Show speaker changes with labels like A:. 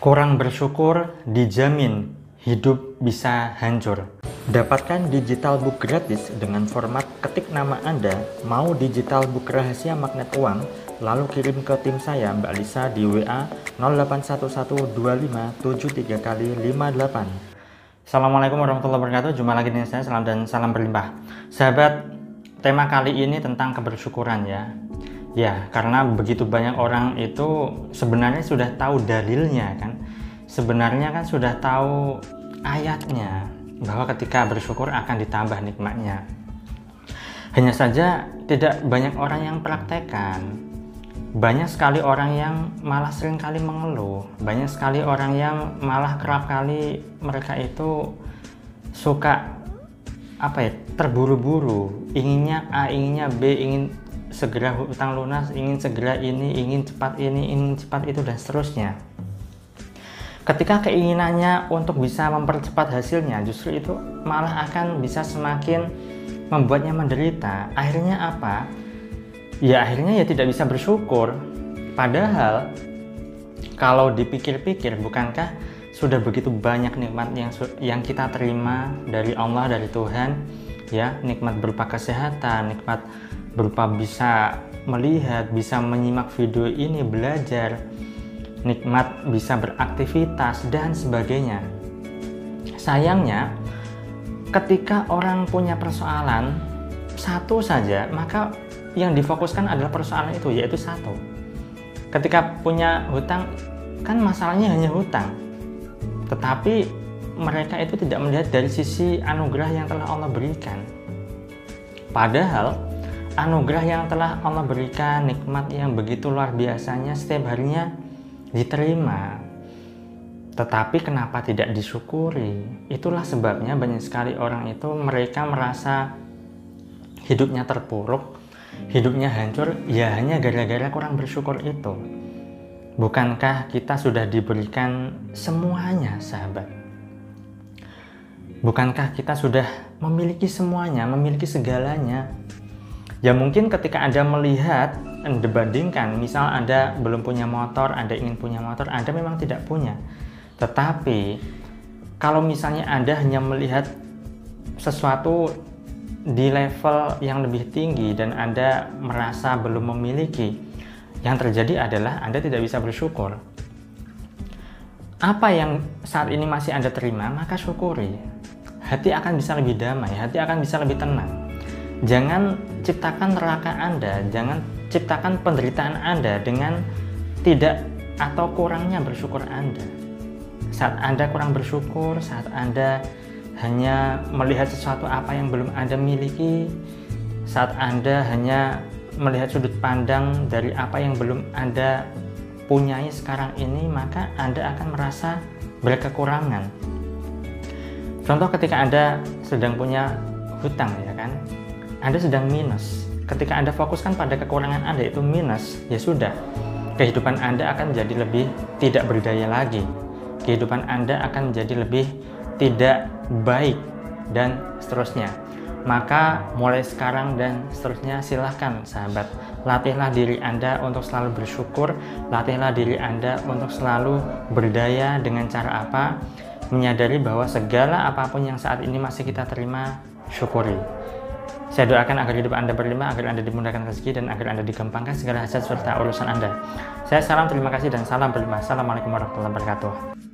A: Kurang bersyukur dijamin hidup bisa hancur. Dapatkan digital book gratis dengan format ketik nama Anda, mau digital book rahasia magnet uang, lalu kirim ke tim saya Mbak Lisa di WA 08112573 kali 58. Assalamualaikum warahmatullahi wabarakatuh. Jumpa lagi dengan saya, salam dan salam berlimpah. Sahabat, tema kali ini tentang kebersyukuran ya. Ya, karena begitu banyak orang itu sebenarnya sudah tahu dalilnya kan. Sebenarnya kan sudah tahu ayatnya bahwa ketika bersyukur akan ditambah nikmatnya. Hanya saja tidak banyak orang yang praktekkan. Banyak sekali orang yang malah sering kali mengeluh. Banyak sekali orang yang malah kerap kali mereka itu suka apa ya terburu-buru inginnya A inginnya B ingin segera hutang lunas, ingin segera ini, ingin cepat ini, ingin cepat itu dan seterusnya. Ketika keinginannya untuk bisa mempercepat hasilnya, justru itu malah akan bisa semakin membuatnya menderita. Akhirnya apa? Ya akhirnya ya tidak bisa bersyukur. Padahal kalau dipikir-pikir bukankah sudah begitu banyak nikmat yang yang kita terima dari Allah dari Tuhan ya nikmat berupa kesehatan nikmat berupa bisa melihat, bisa menyimak video ini, belajar, nikmat bisa beraktivitas dan sebagainya. Sayangnya, ketika orang punya persoalan satu saja, maka yang difokuskan adalah persoalan itu, yaitu satu. Ketika punya hutang, kan masalahnya hanya hutang. Tetapi mereka itu tidak melihat dari sisi anugerah yang telah Allah berikan. Padahal anugerah yang telah Allah berikan, nikmat yang begitu luar biasanya setiap harinya diterima. Tetapi kenapa tidak disyukuri? Itulah sebabnya banyak sekali orang itu mereka merasa hidupnya terpuruk, hidupnya hancur, ya hanya gara-gara kurang bersyukur itu. Bukankah kita sudah diberikan semuanya, sahabat? Bukankah kita sudah memiliki semuanya, memiliki segalanya? Ya mungkin ketika Anda melihat dibandingkan, misal Anda belum punya motor, Anda ingin punya motor, Anda memang tidak punya. Tetapi kalau misalnya Anda hanya melihat sesuatu di level yang lebih tinggi dan Anda merasa belum memiliki, yang terjadi adalah Anda tidak bisa bersyukur. Apa yang saat ini masih Anda terima, maka syukuri. Hati akan bisa lebih damai, hati akan bisa lebih tenang. Jangan ciptakan neraka Anda, jangan ciptakan penderitaan Anda dengan tidak atau kurangnya bersyukur Anda. Saat Anda kurang bersyukur, saat Anda hanya melihat sesuatu apa yang belum Anda miliki, saat Anda hanya melihat sudut pandang dari apa yang belum Anda punyai sekarang ini, maka Anda akan merasa berkekurangan. Contoh ketika Anda sedang punya hutang ya kan, anda sedang minus. Ketika Anda fokuskan pada kekurangan Anda itu minus, ya sudah. Kehidupan Anda akan jadi lebih tidak berdaya lagi. Kehidupan Anda akan jadi lebih tidak baik dan seterusnya. Maka mulai sekarang dan seterusnya silahkan sahabat latihlah diri Anda untuk selalu bersyukur, latihlah diri Anda untuk selalu berdaya dengan cara apa? Menyadari bahwa segala apa pun yang saat ini masih kita terima, syukuri. Saya doakan agar hidup Anda berlimpah, agar Anda dimudahkan rezeki, dan agar Anda dikembangkan segala hajat serta urusan Anda. Saya salam terima kasih dan salam berlimpah. Assalamualaikum warahmatullahi wabarakatuh.